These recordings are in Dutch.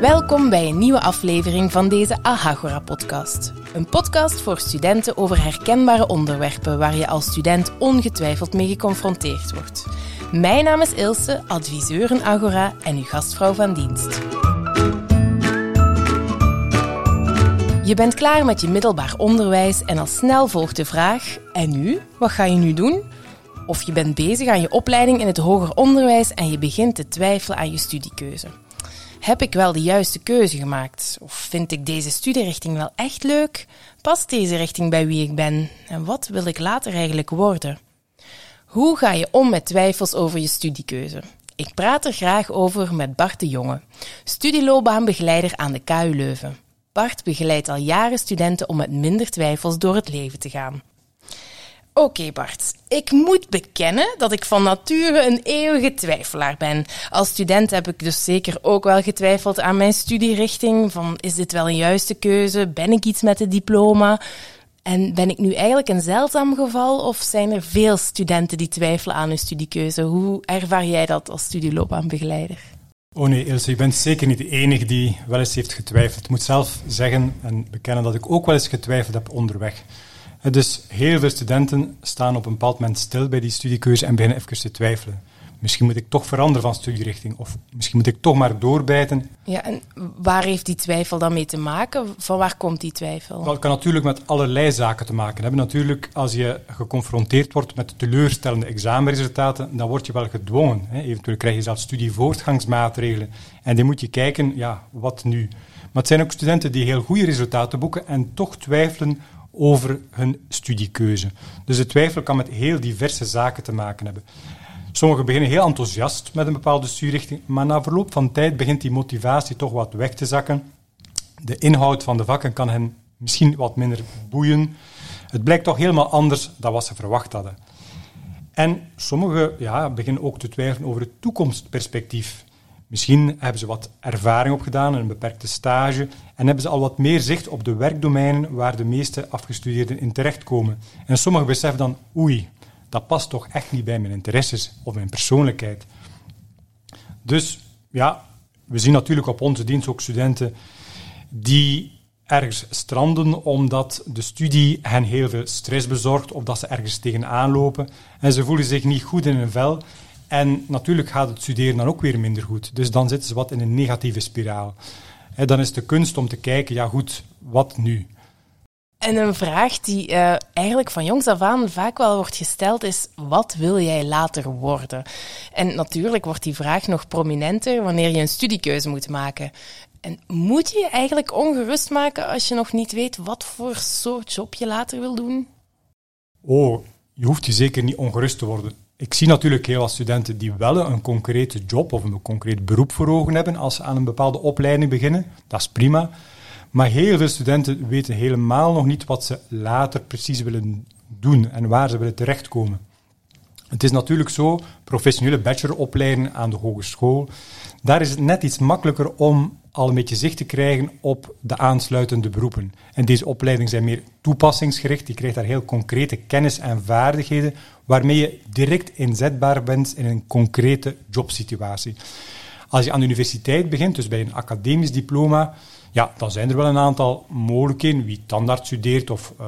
Welkom bij een nieuwe aflevering van deze Ahagora-podcast. Een podcast voor studenten over herkenbare onderwerpen waar je als student ongetwijfeld mee geconfronteerd wordt. Mijn naam is Ilse, adviseur in Agora en uw gastvrouw van dienst. Je bent klaar met je middelbaar onderwijs en al snel volgt de vraag: en nu? Wat ga je nu doen? Of je bent bezig aan je opleiding in het hoger onderwijs en je begint te twijfelen aan je studiekeuze. Heb ik wel de juiste keuze gemaakt? Of vind ik deze studierichting wel echt leuk? Past deze richting bij wie ik ben? En wat wil ik later eigenlijk worden? Hoe ga je om met twijfels over je studiekeuze? Ik praat er graag over met Bart de Jonge, studieloopbaanbegeleider aan de KU Leuven. Bart begeleidt al jaren studenten om met minder twijfels door het leven te gaan. Oké Bart, ik moet bekennen dat ik van nature een eeuwige twijfelaar ben. Als student heb ik dus zeker ook wel getwijfeld aan mijn studierichting. Van is dit wel een juiste keuze? Ben ik iets met het diploma? En ben ik nu eigenlijk een zeldzaam geval of zijn er veel studenten die twijfelen aan hun studiekeuze? Hoe ervaar jij dat als studieloopbaanbegeleider? Oh nee, Ilse, je bent zeker niet de enige die wel eens heeft getwijfeld. Ik moet zelf zeggen en bekennen dat ik ook wel eens getwijfeld heb onderweg. Dus heel veel studenten staan op een bepaald moment stil bij die studiekeuze en beginnen even te twijfelen. Misschien moet ik toch veranderen van studierichting, of misschien moet ik toch maar doorbijten. Ja, en waar heeft die twijfel dan mee te maken? Van waar komt die twijfel? Dat kan natuurlijk met allerlei zaken te maken hebben. Natuurlijk, als je geconfronteerd wordt met teleurstellende examenresultaten, dan word je wel gedwongen. Hè. Eventueel krijg je zelfs studievoortgangsmaatregelen. En dan moet je kijken, ja, wat nu? Maar het zijn ook studenten die heel goede resultaten boeken en toch twijfelen over hun studiekeuze. Dus de twijfel kan met heel diverse zaken te maken hebben. Sommigen beginnen heel enthousiast met een bepaalde studierichting, maar na verloop van tijd begint die motivatie toch wat weg te zakken. De inhoud van de vakken kan hen misschien wat minder boeien. Het blijkt toch helemaal anders dan wat ze verwacht hadden. En sommigen ja, beginnen ook te twijfelen over het toekomstperspectief. Misschien hebben ze wat ervaring opgedaan, een beperkte stage, en hebben ze al wat meer zicht op de werkdomeinen waar de meeste afgestudeerden in terechtkomen. En sommigen beseffen dan, oei, dat past toch echt niet bij mijn interesses of mijn persoonlijkheid. Dus ja, we zien natuurlijk op onze dienst ook studenten die ergens stranden omdat de studie hen heel veel stress bezorgt of dat ze ergens tegenaan lopen en ze voelen zich niet goed in hun vel en natuurlijk gaat het studeren dan ook weer minder goed. Dus dan zitten ze wat in een negatieve spiraal. En dan is de kunst om te kijken, ja goed, wat nu? En een vraag die uh, eigenlijk van jongs af aan vaak wel wordt gesteld is: wat wil jij later worden? En natuurlijk wordt die vraag nog prominenter wanneer je een studiekeuze moet maken. En moet je je eigenlijk ongerust maken als je nog niet weet wat voor soort job je later wil doen? Oh, je hoeft je zeker niet ongerust te worden. Ik zie natuurlijk heel wat studenten die wel een concrete job of een concreet beroep voor ogen hebben als ze aan een bepaalde opleiding beginnen. Dat is prima. Maar heel veel studenten weten helemaal nog niet wat ze later precies willen doen en waar ze willen terechtkomen. Het is natuurlijk zo, professionele bacheloropleidingen aan de hogeschool, daar is het net iets makkelijker om al een beetje zicht te krijgen op de aansluitende beroepen. En deze opleidingen zijn meer toepassingsgericht. Je krijgt daar heel concrete kennis en vaardigheden waarmee je direct inzetbaar bent in een concrete jobsituatie. Als je aan de universiteit begint, dus bij een academisch diploma, ja, dan zijn er wel een aantal mogelijkheden. Wie tandarts studeert of uh,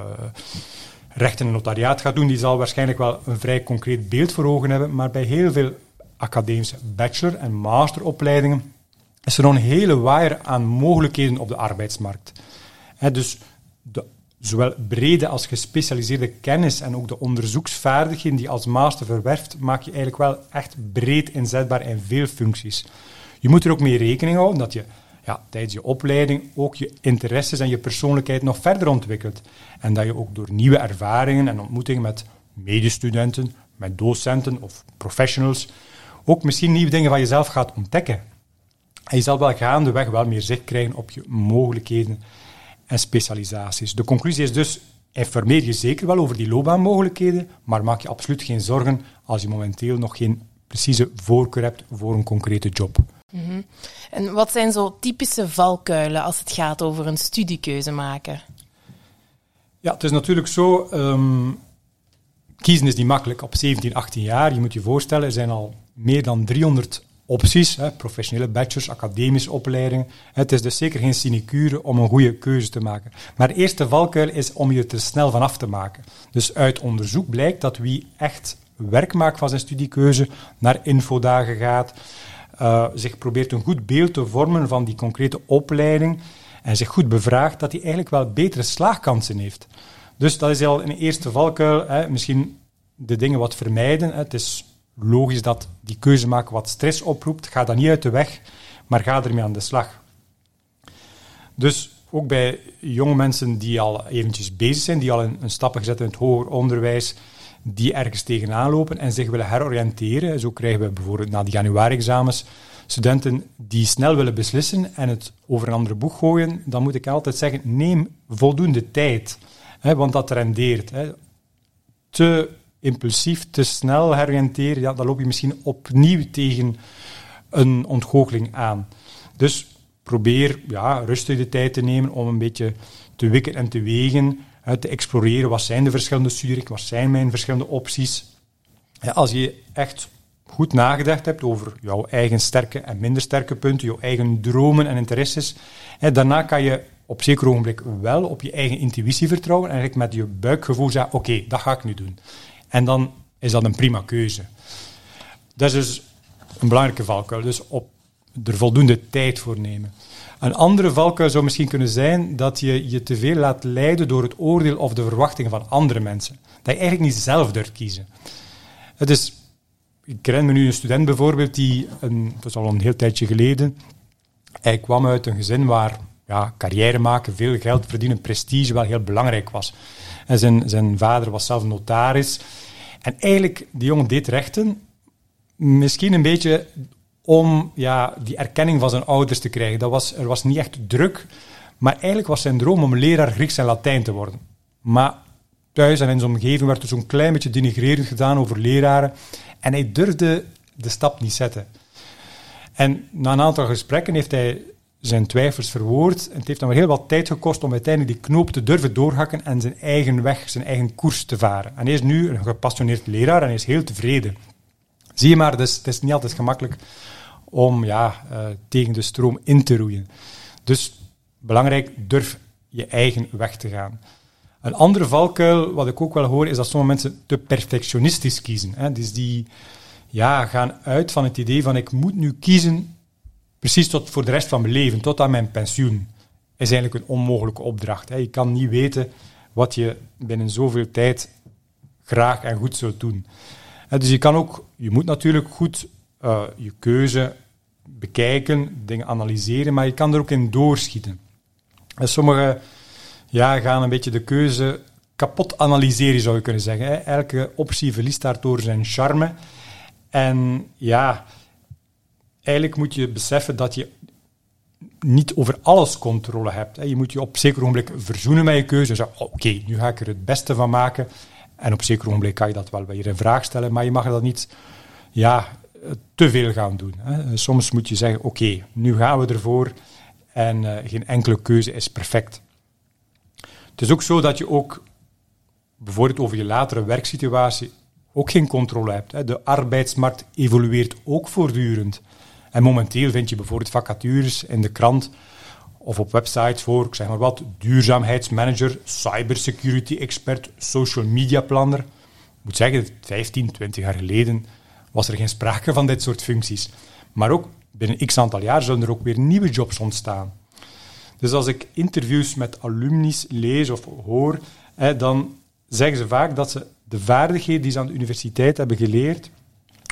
recht en notariaat gaat doen, die zal waarschijnlijk wel een vrij concreet beeld voor ogen hebben. Maar bij heel veel academische bachelor- en masteropleidingen is er nog een hele waaier aan mogelijkheden op de arbeidsmarkt. dus de, zowel brede als gespecialiseerde kennis en ook de onderzoeksvaardigheden die als master verwerft, maak je eigenlijk wel echt breed inzetbaar in veel functies. Je moet er ook mee rekening houden dat je ja, tijdens je opleiding ook je interesses en je persoonlijkheid nog verder ontwikkelt. En dat je ook door nieuwe ervaringen en ontmoetingen met medestudenten, met docenten of professionals, ook misschien nieuwe dingen van jezelf gaat ontdekken. En je zal wel gaandeweg wel meer zicht krijgen op je mogelijkheden en specialisaties. De conclusie is dus, informeer je zeker wel over die loopbaanmogelijkheden, maar maak je absoluut geen zorgen als je momenteel nog geen precieze voorkeur hebt voor een concrete job. Mhm. En wat zijn zo typische valkuilen als het gaat over een studiekeuze maken? Ja, het is natuurlijk zo. Um, kiezen is niet makkelijk op 17, 18 jaar. Je moet je voorstellen, er zijn al meer dan 300 opties, hè, professionele bachelors, academische opleidingen. Het is dus zeker geen sinecure om een goede keuze te maken. Maar de eerste valkuil is om je er snel van af te maken. Dus uit onderzoek blijkt dat wie echt werk maakt van zijn studiekeuze, naar infodagen gaat, uh, zich probeert een goed beeld te vormen van die concrete opleiding en zich goed bevraagt, dat hij eigenlijk wel betere slaagkansen heeft. Dus dat is al een eerste valkuil. Hè. Misschien de dingen wat vermijden. Het is logisch dat die keuze maken wat stress oproept. Ga dan niet uit de weg, maar ga ermee aan de slag. Dus ook bij jonge mensen die al eventjes bezig zijn, die al een, een stappen gezet in het hoger onderwijs, die ergens tegenaan lopen en zich willen heroriënteren. Zo krijgen we bijvoorbeeld na de januari-examens studenten die snel willen beslissen en het over een andere boeg gooien. Dan moet ik altijd zeggen, neem voldoende tijd, hè, want dat rendeert. Hè. Te impulsief, te snel heroriënteren, ja, dan loop je misschien opnieuw tegen een ontgoocheling aan. Dus probeer ja, rustig de tijd te nemen om een beetje te wikken en te wegen, te exploreren wat zijn de verschillende studies, wat zijn mijn verschillende opties. als je echt goed nagedacht hebt over jouw eigen sterke en minder sterke punten, jouw eigen dromen en interesses, daarna kan je op zeker ogenblik wel op je eigen intuïtie vertrouwen en eigenlijk met je buikgevoel zeggen, oké, dat ga ik nu doen. En dan is dat een prima keuze. Dat is dus een belangrijke valkuil. Dus op er voldoende tijd voor nemen. Een andere valkuil zou misschien kunnen zijn dat je je te veel laat leiden door het oordeel of de verwachtingen van andere mensen. Dat je eigenlijk niet zelf durft kiezen. Het is, ik ken me nu een student bijvoorbeeld, die, een, dat is al een heel tijdje geleden, hij kwam uit een gezin waar ja, carrière maken, veel geld verdienen, prestige wel heel belangrijk was. Zijn, zijn vader was zelf notaris. En eigenlijk, die jongen deed rechten, misschien een beetje om ja, die erkenning van zijn ouders te krijgen. Dat was, er was niet echt druk, maar eigenlijk was zijn droom om leraar Grieks en Latijn te worden. Maar thuis en in zijn omgeving werd er zo'n klein beetje denigrerend gedaan over leraren. En hij durfde de stap niet zetten. En na een aantal gesprekken heeft hij zijn twijfels verwoord. Het heeft hem heel wat tijd gekost om uiteindelijk die knoop te durven doorhakken en zijn eigen weg, zijn eigen koers te varen. En hij is nu een gepassioneerd leraar en is heel tevreden. Zie je maar, dus, het is niet altijd gemakkelijk om ja, uh, tegen de stroom in te roeien. Dus belangrijk, durf je eigen weg te gaan. Een andere valkuil, wat ik ook wel hoor, is dat sommige mensen te perfectionistisch kiezen. Hè. Dus die ja, gaan uit van het idee van ik moet nu kiezen precies tot voor de rest van mijn leven, tot aan mijn pensioen. Is eigenlijk een onmogelijke opdracht. Hè. Je kan niet weten wat je binnen zoveel tijd graag en goed zult doen. Dus je kan ook, je moet natuurlijk goed uh, je keuze bekijken, dingen analyseren, maar je kan er ook in doorschieten. En sommigen ja, gaan een beetje de keuze kapot analyseren, zou je kunnen zeggen. Hè. Elke optie verliest daardoor zijn charme. En ja, eigenlijk moet je beseffen dat je niet over alles controle hebt. Je moet je op zeker ogenblik verzoenen met je keuze. En zeggen, oké, nu ga ik er het beste van maken. En op zeker ogenblik kan je dat wel weer in vraag stellen, maar je mag dat niet ja, te veel gaan doen. Soms moet je zeggen, oké, nu gaan we ervoor en uh, geen enkele keuze is perfect. Het is ook zo dat je ook bijvoorbeeld over je latere werksituatie ook geen controle hebt. De arbeidsmarkt evolueert ook voortdurend. En momenteel vind je bijvoorbeeld vacatures in de krant of op websites voor, ik zeg maar wat, duurzaamheidsmanager, cybersecurity expert, social media planner. Ik moet zeggen, 15, 20 jaar geleden was er geen sprake van dit soort functies. Maar ook binnen x aantal jaar zullen er ook weer nieuwe jobs ontstaan. Dus als ik interviews met alumni's lees of hoor, dan zeggen ze vaak dat ze de vaardigheden die ze aan de universiteit hebben geleerd,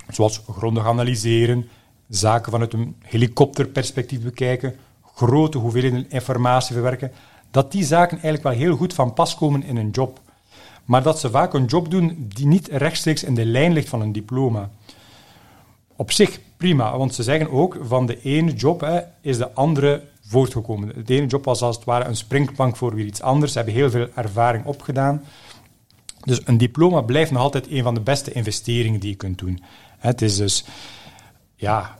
zoals grondig analyseren, zaken vanuit een helikopterperspectief bekijken, grote hoeveelheden informatie verwerken, dat die zaken eigenlijk wel heel goed van pas komen in een job. Maar dat ze vaak een job doen die niet rechtstreeks in de lijn ligt van een diploma. Op zich prima, want ze zeggen ook van de ene job hè, is de andere voortgekomen. De ene job was als het ware een springplank voor weer iets anders. Ze hebben heel veel ervaring opgedaan. Dus een diploma blijft nog altijd een van de beste investeringen die je kunt doen. Het is dus ja,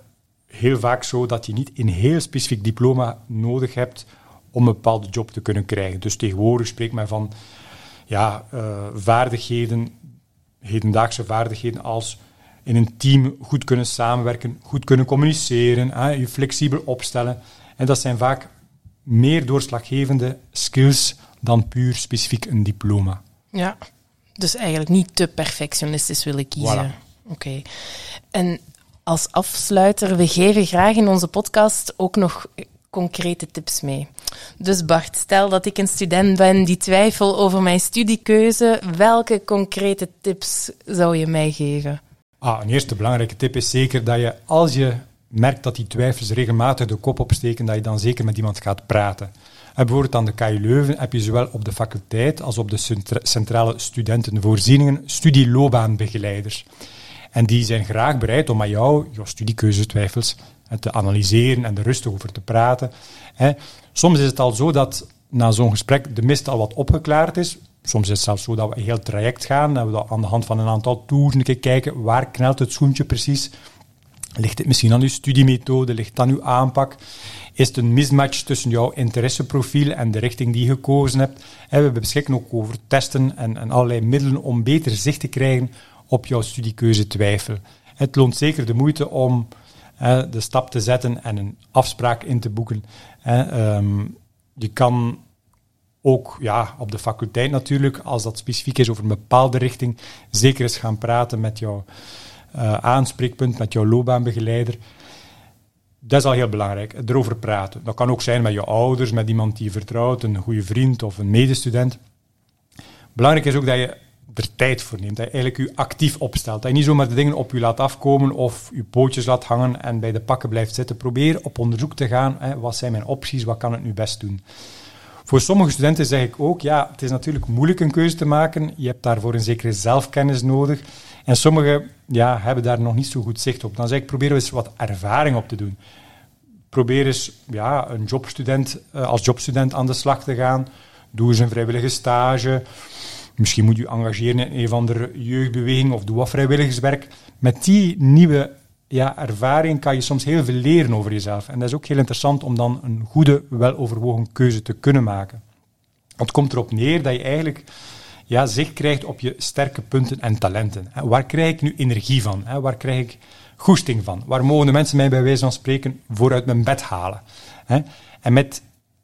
heel vaak zo dat je niet een heel specifiek diploma nodig hebt om een bepaalde job te kunnen krijgen. Dus tegenwoordig spreekt men van ja, uh, vaardigheden, hedendaagse vaardigheden als in een team goed kunnen samenwerken, goed kunnen communiceren, hè, je flexibel opstellen. En dat zijn vaak meer doorslaggevende skills dan puur specifiek een diploma. Ja, dus eigenlijk niet te perfectionistisch willen kiezen. Oké. En als afsluiter, we geven graag in onze podcast ook nog concrete tips mee. Dus Bart, stel dat ik een student ben die twijfel over mijn studiekeuze, welke concrete tips zou je mij geven? Ah, een eerste belangrijke tip is zeker dat je, als je merkt dat die twijfels regelmatig de kop opsteken, dat je dan zeker met iemand gaat praten. En bijvoorbeeld aan de KU Leuven heb je zowel op de faculteit als op de centrale studentenvoorzieningen studieloopbaanbegeleiders. En die zijn graag bereid om met jou je studiekeuzetwijfels te analyseren en er rustig over te praten. Soms is het al zo dat na zo'n gesprek de mist al wat opgeklaard is. Soms is het zelfs zo dat we een heel traject gaan en we aan de hand van een aantal keer kijken waar knelt het schoentje precies. Ligt het misschien aan uw studiemethode? Ligt het aan uw aanpak? Is het een mismatch tussen jouw interesseprofiel en de richting die je gekozen hebt? we beschikken ook over testen en, en allerlei middelen om beter zicht te krijgen op jouw studiekeuze twijfel. Het loont zeker de moeite om de stap te zetten en een afspraak in te boeken. Ehm, je kan ook ja, op de faculteit natuurlijk, als dat specifiek is over een bepaalde richting, zeker eens gaan praten met jouw uh, aanspreekpunt, met jouw loopbaanbegeleider. Dat is al heel belangrijk, erover praten. Dat kan ook zijn met je ouders, met iemand die je vertrouwt, een goede vriend of een medestudent. Belangrijk is ook dat je er tijd voor neemt. Dat je eigenlijk je actief opstelt. Dat je niet zomaar de dingen op je laat afkomen of je pootjes laat hangen en bij de pakken blijft zitten. Probeer op onderzoek te gaan. Hè, wat zijn mijn opties? Wat kan ik nu best doen? Voor sommige studenten zeg ik ook, ja, het is natuurlijk moeilijk een keuze te maken. Je hebt daarvoor een zekere zelfkennis nodig. En sommigen ja, hebben daar nog niet zo goed zicht op. Dan zeg ik, probeer eens wat ervaring op te doen. Probeer eens ja, een jobstudent, eh, als jobstudent aan de slag te gaan. Doe eens een vrijwillige stage. Misschien moet je engageren in een of andere jeugdbeweging of doe wat vrijwilligerswerk. Met die nieuwe ja, ervaring kan je soms heel veel leren over jezelf. En dat is ook heel interessant om dan een goede, weloverwogen keuze te kunnen maken. Het komt erop neer dat je eigenlijk ja, zicht krijgt op je sterke punten en talenten. Waar krijg ik nu energie van? Waar krijg ik goesting van? Waar mogen de mensen mij bij wijze van spreken vooruit mijn bed halen? En met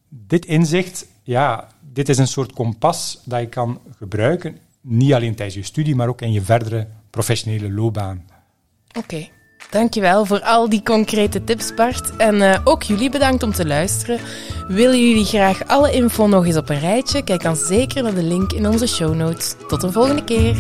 dit inzicht ja, dit is een soort kompas dat je kan gebruiken, niet alleen tijdens je studie, maar ook in je verdere professionele loopbaan. Oké. Dankjewel voor al die concrete tips, Bart. En uh, ook jullie bedankt om te luisteren. Willen jullie graag alle info nog eens op een rijtje? Kijk dan zeker naar de link in onze show notes. Tot een volgende keer.